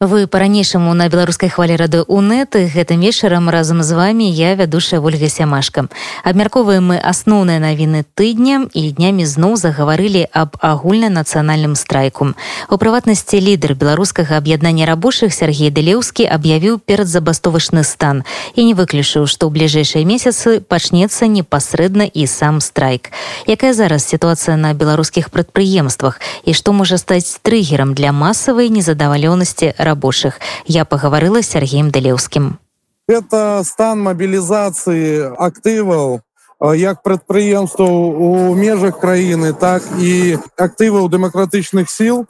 вы по-ранейшаму на беларускай хвалі рады унет гэтым вечарам разам з вами я вядушая ольга сямашка. Абмярковаем мы асноўныя навіны тыдня і днямі зноў загаварылі аб агульнанацыянальным страйку. У прыватнасці лідар беларускага аб'яднання рабочых Сергей дэлеўскі аб'явіў перадзабастовачны стан і не выключыў што ў бліжэйшыя месяцы пачнецца непасрэдна і сам страйк. Якая зараз сітуацыя на беларускіх прадпрыемствах і што можа стаць трыггерам для масавай незадавалёнасці рабочых. Я поговорила с Сергеем Делеўскім. Это стан мобілізацыі актываў як прадпрыемстваў у межах краіны, так і актываў дэмакратычных сіл,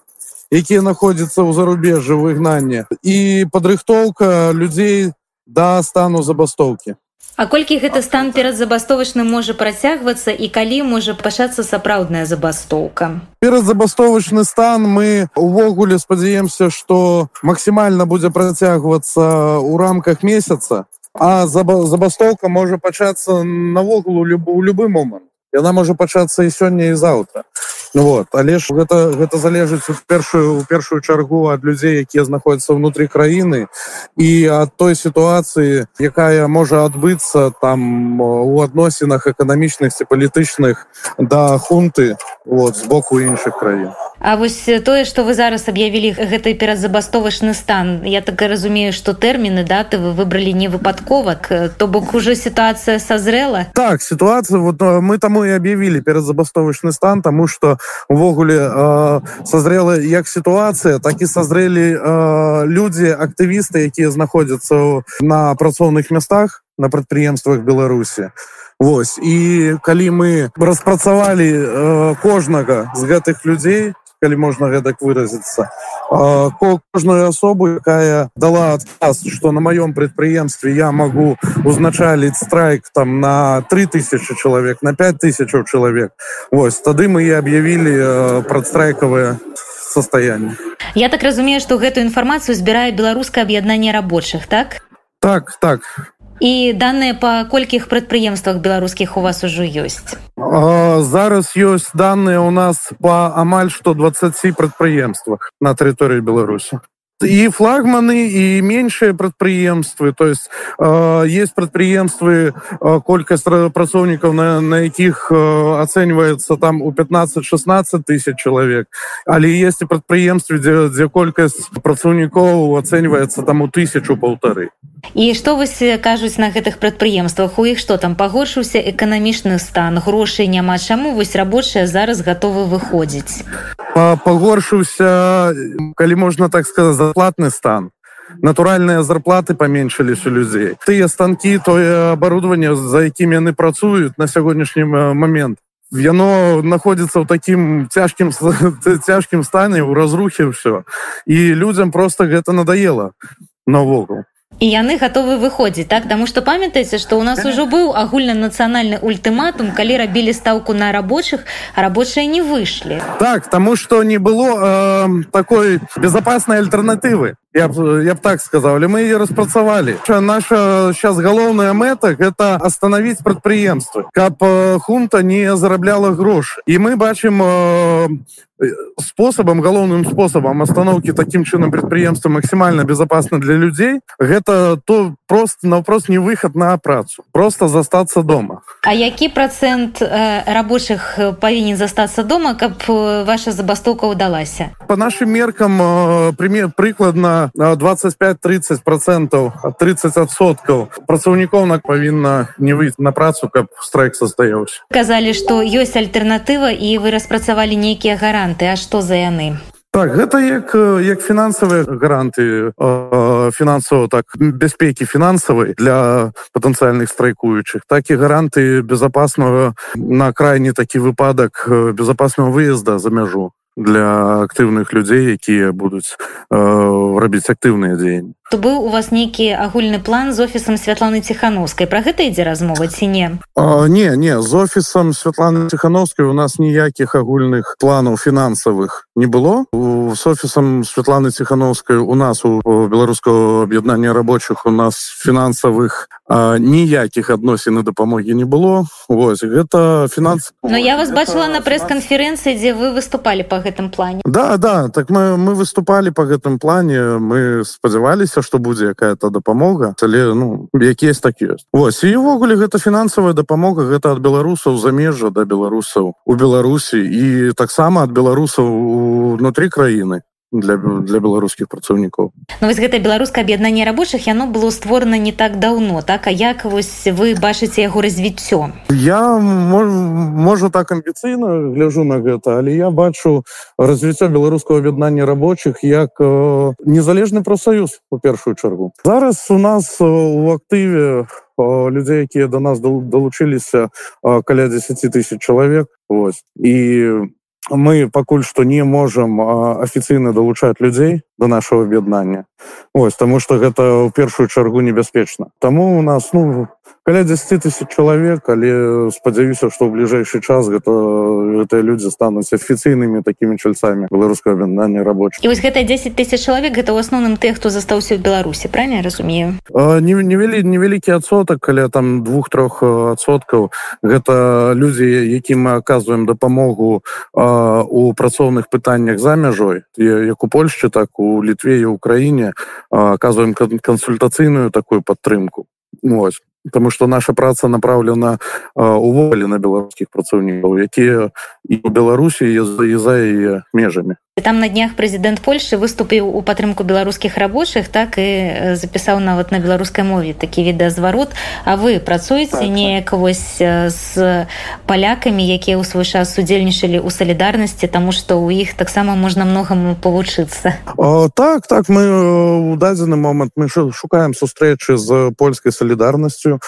якія находзяцца ў зарубежжы выгнання і падрыхтоўка людзей да стану забастоўкі. А колькі гэты стан перад забастовачным можа працягвацца і калі можа пачацца сапраўдная забастоўка? Перад забастовачны стан мы увогуле спадзяемся што максімальна будзе працягвацца ў рамках месяца а забастоўка можа пачацца навогул у любы, момант. Яна можа пачацца і сёння і заўтра Ну вот але ж гэта гэта залежыць у першую у першую чаргу ад людзей якія знаходзяцца ўнутры краіны і ад той сітуацыі якая можа адбыцца там у адносінах эканамічных ці палітычных да хунты вот з боку іншых краін А вось тое што вы зараз аб'явілі гэты перадзабастовачны стан я так разумею што тэрміны даты вы выбралі не выпадкова то бок уже сітуацыя созрела так сітуацыя вот мы таму і аб'явілі перадзабастовачны стан тому что увогуле э, созрела як сітуацыя так і созрелі э, людзі актывісты якія знаходзяцца на працоўных мястах на прадпрыемствах беларусі. Вось і калі мы распрацавалі э, кожнага з гэтых людзей калі можна гэтак выразіцца. Кожную асобу якая дала адказ что на маём прадпрыемстве я могу узначаліць страйк там на 3000 чалавек на 5000 чалавек. Вось тады мы і аб'явілі прадстрайкавыя состояние Я так разумею что гэтую інфармацыю збірае беларускае аб'яднанне рабочых так? Так так і даныя па колькіх прадпрыемствах беларускіх у вас ужо ёсць зараз ёсць данные у нас по амаль што 20 прадпрыемствах на тэрыторыі беларусі і флагманы і меншыя прадпрыемствы то есть э, есть прадпрыемствы э, колькасць працоўнікаў на, на якіх э, ацэньваецца там у 15-16 тысяч чалавек але есть і прадпрыемствы дзе, дзе колькасць працаўнікоў ацэньваецца там у тысячу полторы і што вось кажуць на гэтых прадпрыемствах? У іх што там пагоршыўся эканамічны стан грошай няма. Чаму вось рабочыя зараз гатовы выходзіць? Пагоршыўся калі можна так сказать зарплатны стан. Натуральныя зарплаты паменшылись у людзей. Тыя станкі тое оборудование за якімі яны працуюць на сягонняшні момент яно находится ў таким цяжкім цяжкім стане у разрухе все і людям просто гэта надоело навогул і яны готовы выходзіць так? Тому что памятаеце что у нас ужо быў агульнанацыянальны ультыматум калі рабілі стаўку на рабочых рабочыя не выйшлі. Так тому что не было э, такой безопасной альтэрнатывы я б, я б так сказал мы ее распрацавалі. Наша сейчас галоўная мэта это остановить прадпрыемствы каб хунта не зарабляла грош і мы бачым способам галоўным способам остановки таким чынам прадпрыемства максимально безопасно для людзей гэта то просто на вопрос не выход на працу просто застаться дома. А які процент э, рабочих павінен застаться дома каб ваша забастоўка удалася? По нашим меркам э, пример прыкладна 25-30 процентов 30соткаў працаўнікоў на павінна не выйти на працу каб страйк состояўся казалі что ёсць альтэрнатыва і вы распрацавалі нейкія гаранты А что за яны? Так гэта як як фінансавыя гаранты фінансава так бяспекі фінансавай для патэнцыяльных страйкуючых так і гаранты безопаснага на крайні такі выпадак безопасного выезда за мяжу для актыўных людзей якія будуць э, рабіць актыўныя дзеянні. То быў у вас нейкі агульны план з офісам святланы ціхановскай. Про гэта ідзе размова ці не? А, не не з офісам святланы ціхановскай у нас ніякіх агульных планаў фінансавых не было. У с офісам святланы ціхановскай у нас у беларускаго аб'яднання рабочих у нас фінансавых ніякіх адносін і дапамогі не было. Вось гэта фінанс но я вас бачыла на прэс-канферэнцыі дзе вы выступалі по гэтым плане? Да да так мы мы выступали по гэтым плане мы спадзяваліся что будзе якая-то дапамога але ну які есть так ёсць ось і ўвогуле гэта фінансавая дапамога гэта ад беларусаў замежжа да беларусаў у беларусі і таксама ад беларусаў унутры краіны для для беларускіх працаўнікоў ну, вось гэта беларускае аб'яднанне рабочых яно было створана не так даўно так? А як вось вы бачыце яго развіццё? Я можа так амбіцыйна гляжу на гэта але я бачу развіццё беларускага аб'яднання рабочых як э, незалежны прафсаюз у першую чаргу. Зараз у нас у актыве людзей якія до нас далучыліся каля 10 тысяч чалавек. Ось і у мы пакуль што не можам афіцыйна далучаць людзей до нашего аб'яднання ось тому что гэта ў першую чаргу небяспечна. Тому у нас ну каля 10 тысяч чалавек але спадзяюся что ў бліжэйшы час гэта гэтыя людзі стануць афіцыйнымі такімі чальцамі беларускага аб'яднання рабочих і вось гэта 10 тысяч чалавек гэта ў асноўным тых хто застаўся ў беларусі правильно разумею? Не невялі невялікі адсотак каля там двух-трох адсоткаў. Гэта людзі якім мы аказваем дапамогу у працоўных пытаннях за мяжой як у польшчы так у літве і ўкраіне аказваем кансультацыйную такую падтрымку ось потому что наша праца направлена уволі на беларускіх працаўнікаў якія і у беларусі і за яе межамі там на днях прэзідэнт польльши выступіў у падтрымку беларускіх рабочых так і запісаў нават на беларускай мове такі відэазварот А вы працуеце так, неяк так. вось з палякамі якія ў свой час удзельнічалі ў салідарнасці тому что у іх таксама можна многаму павучыцца так так мы у дадзены момант мы шукаем сустрэчы з польскай салідарнасцю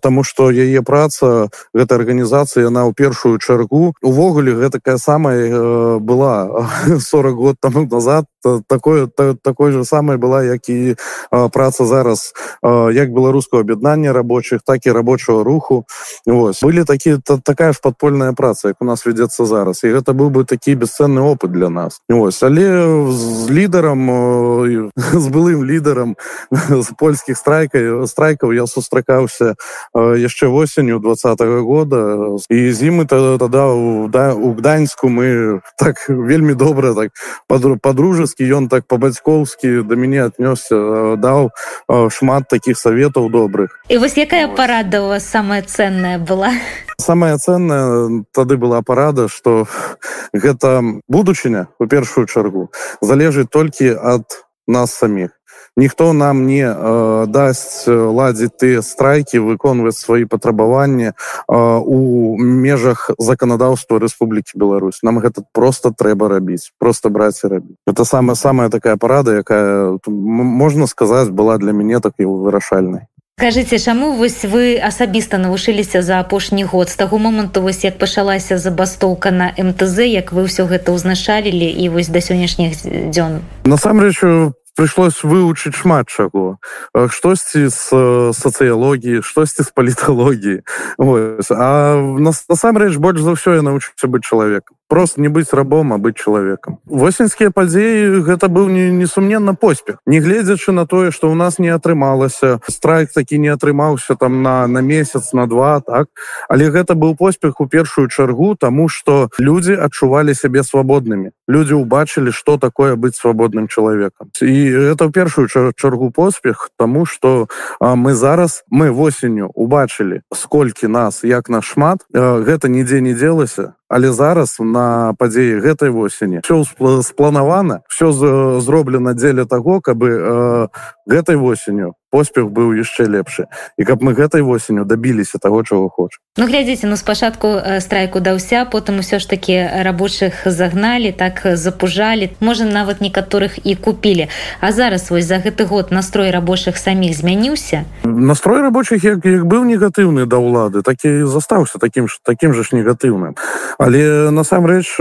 тому что яе праца гэта арганізацыя яна ў першую чаргу. Увогуле гэтакая самая была 40 год тому назад такое та, такой же самой была як і а, праца зараз а, як беларускаго аб'яднання рабочих так і рабочего руху. Вось были такие та, такая ж подпольная праца як у нас вядецца зараз. І гэта быў бы такі бесценны опыт для нас. Вось але з лідарам з былым лідарам з польскіх страйкай страйкаў я сустракаўся яшчэ восенню двадцатого года. І зімы тогда да у гданьску мы так вельмі добра так по-дружескі ён так по-бацькоўскі да мяне аднёсся э, даў э, шмат таких советаў добрых. І вось якая парада у вас самая ценная была? Самая ценная тады была парада что гэта будучыня у першую чаргу залежыць толькі ад нас самих ніхто нам не э, дасць ладзіць тыя страйкі выконваць свои патрабаванні э, у межах заканадаўства Республікі Беларусь. Нам гэта просто трэба рабіць просто браць і рабіць это самая самая такая парада якая можна сказаць была для мяне так і вырашальнай Кажыце, чаму вось вы асабіста навушыліся за апошні год? З таго моманту вось як пачалася забастоўка на МТЗ як вы ўсё гэта ўзначалілі і вось да сённяшніх дзён? Насамрэч прыйшлось вывучыць шмат чаго штосьці з сацыялогіі штосьці з паліталогіі а насамрэч больш за ўсё я навучыўся быць чалавекам просто не быць рабом а быць чалавекам восеньскія падзеі гэта быў не несумненна поспех. Не гледзячы на тое что у нас не атрымалася страйк такі не атрымаўся там на на месяц на два так? Але гэта быў поспех у першую чаргу тому что люди адчувалі сябе свабоднымі люди убачылі что такое быць свабодным чалавекам і это в першую чаргу поспех тому что мы зараз мы восенню убачылі сколькі нас як на шмат. Гэта нідзе не делася але зараз на падзеі гэтай восені все спланавана все зроблена дзеля того каб э, гэтай восенню поспех быў яшчэ лепшы. І каб мы гэтай восенню дабіліся того чего хоча Ну глядзіце ну спачатку страйку даўся потым усё ж таки рабочых загналі так запужалі. Можа нават некаторых і купілі. А зараз вось за гэты год настрой рабочых саміх змяніўся? Настрой рабочих як, як быў негатыўны да ўлады так і застаўся таким ж таким же ж негатыўным. Але насамрэч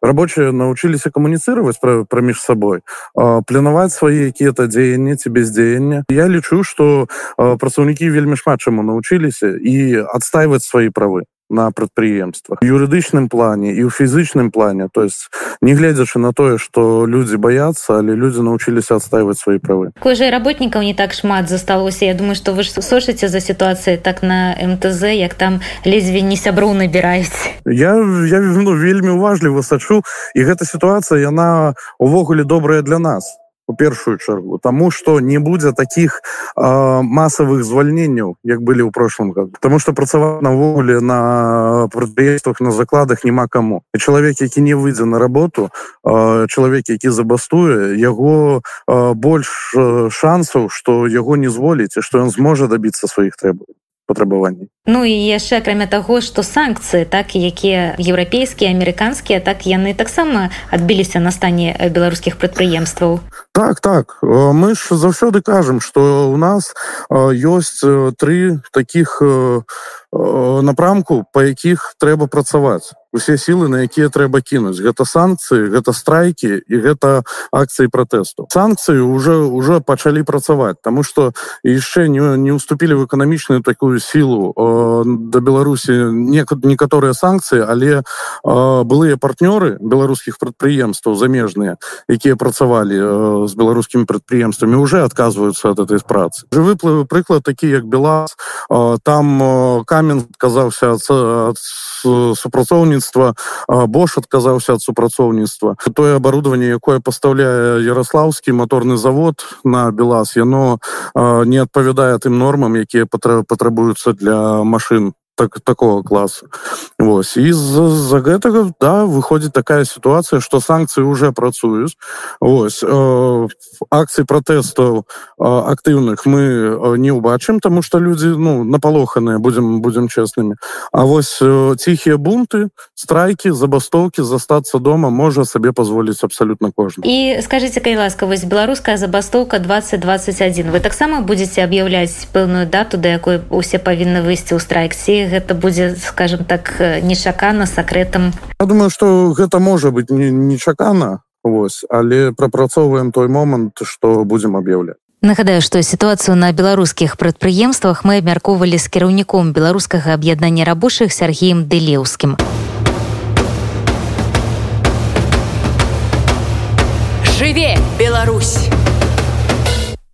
рабочие научыліся камуніцировать праміж сабой планаваць свае якія-то дзеянні ці бездзеяння я лічу что працаўнікі вельмі шмат чаму научыліся і адстайваць свои правы на прадпрыемствах. Юрыдычным плане і ў фізычным плане. То есть не гледзячы на тое что людзі баяцца але людзі научиліся адстаивать свои правы. Кожа работнікаў не так шмат засталося. Я думаю что вы сошыце за сітуацыяй так на мтз як там лезве не сяброў набіраюць. Я я ну, вельмі уважліва сачу і гэта сітуацыя яна увогуле добрая для нас у першую чаргу тому что не будзе таких э, масавых звальненняў як былі ў прошлом году. Потому что працаваць навогуле на прадпрыемствах на закладах няма кому і чалавек які не выйдзе на работу э, чалавек які забастуе яго э, больш шансаў что яго не зволіць что ён зможа добиться сваіх трэбаў патрабаванні. Ну і яшчэ акрамя таго што санкцыі так якія еўрапейскія амерыканскія так яны таксама адбіліся на стане беларускіх прадпрыемстваў. Так так. Мы ж заўсёды кажам что у нас ёсць тры таких напрамку па якіх трэба працаваць усе сілы на якія трэба кінуць. Гэта санкцыі гэта страйкі і гэта акцыі пратэсту. Санкцыі уже уже пачалі працаваць тому что яшчэ не не уступілі в эканамічную такую сілу. Да беларусі некаторыя санкцыі але былыя партнёры беларускіх прадпрыемстваў замежныя якія працавалі з беларускімі прадпрыемствамі уже адказваюцца ад этой працы. Выплывы прыклад такі як белаз там камень адказаўся ад супрацоўніцтва бош адказаўся ад супрацоўніцтва тое оборудование якое пастаўляе ярослаўскі моторны завод на белаз яно не адпавядае тым нормам якія патрабуюцца для машин так такого класса. Вось из-за гэтага да выходит такая ситуация что санкции уже працуюць Вось э, акций протестаў э, актыўных мы э, не убачым тому что люди ну напалоханыя будем будем честными. А вось э, тихие бунты страйки забастоўки застаться дома можа сабе позволить абсолютно кожны і скажите кай ласкавасць беларуская забастоўка 2021 вы таксама будете аб'яўляць пэўную дату да якой усе павінны выйсці ў страйксе гэта будзе скажем так нечакана сакрэтам Я думаю что гэта можа быть нечакана Вось але прапрацоўваем той момант что будзем аб'яўляць Нагадаю, што сітуацыю на беларускіх прадпрыемствах мы абмяркоўвалі з кіраўніком беларускага аб'яднання рабочых Сергеем Дэлеўскім. Жыве Беларусь!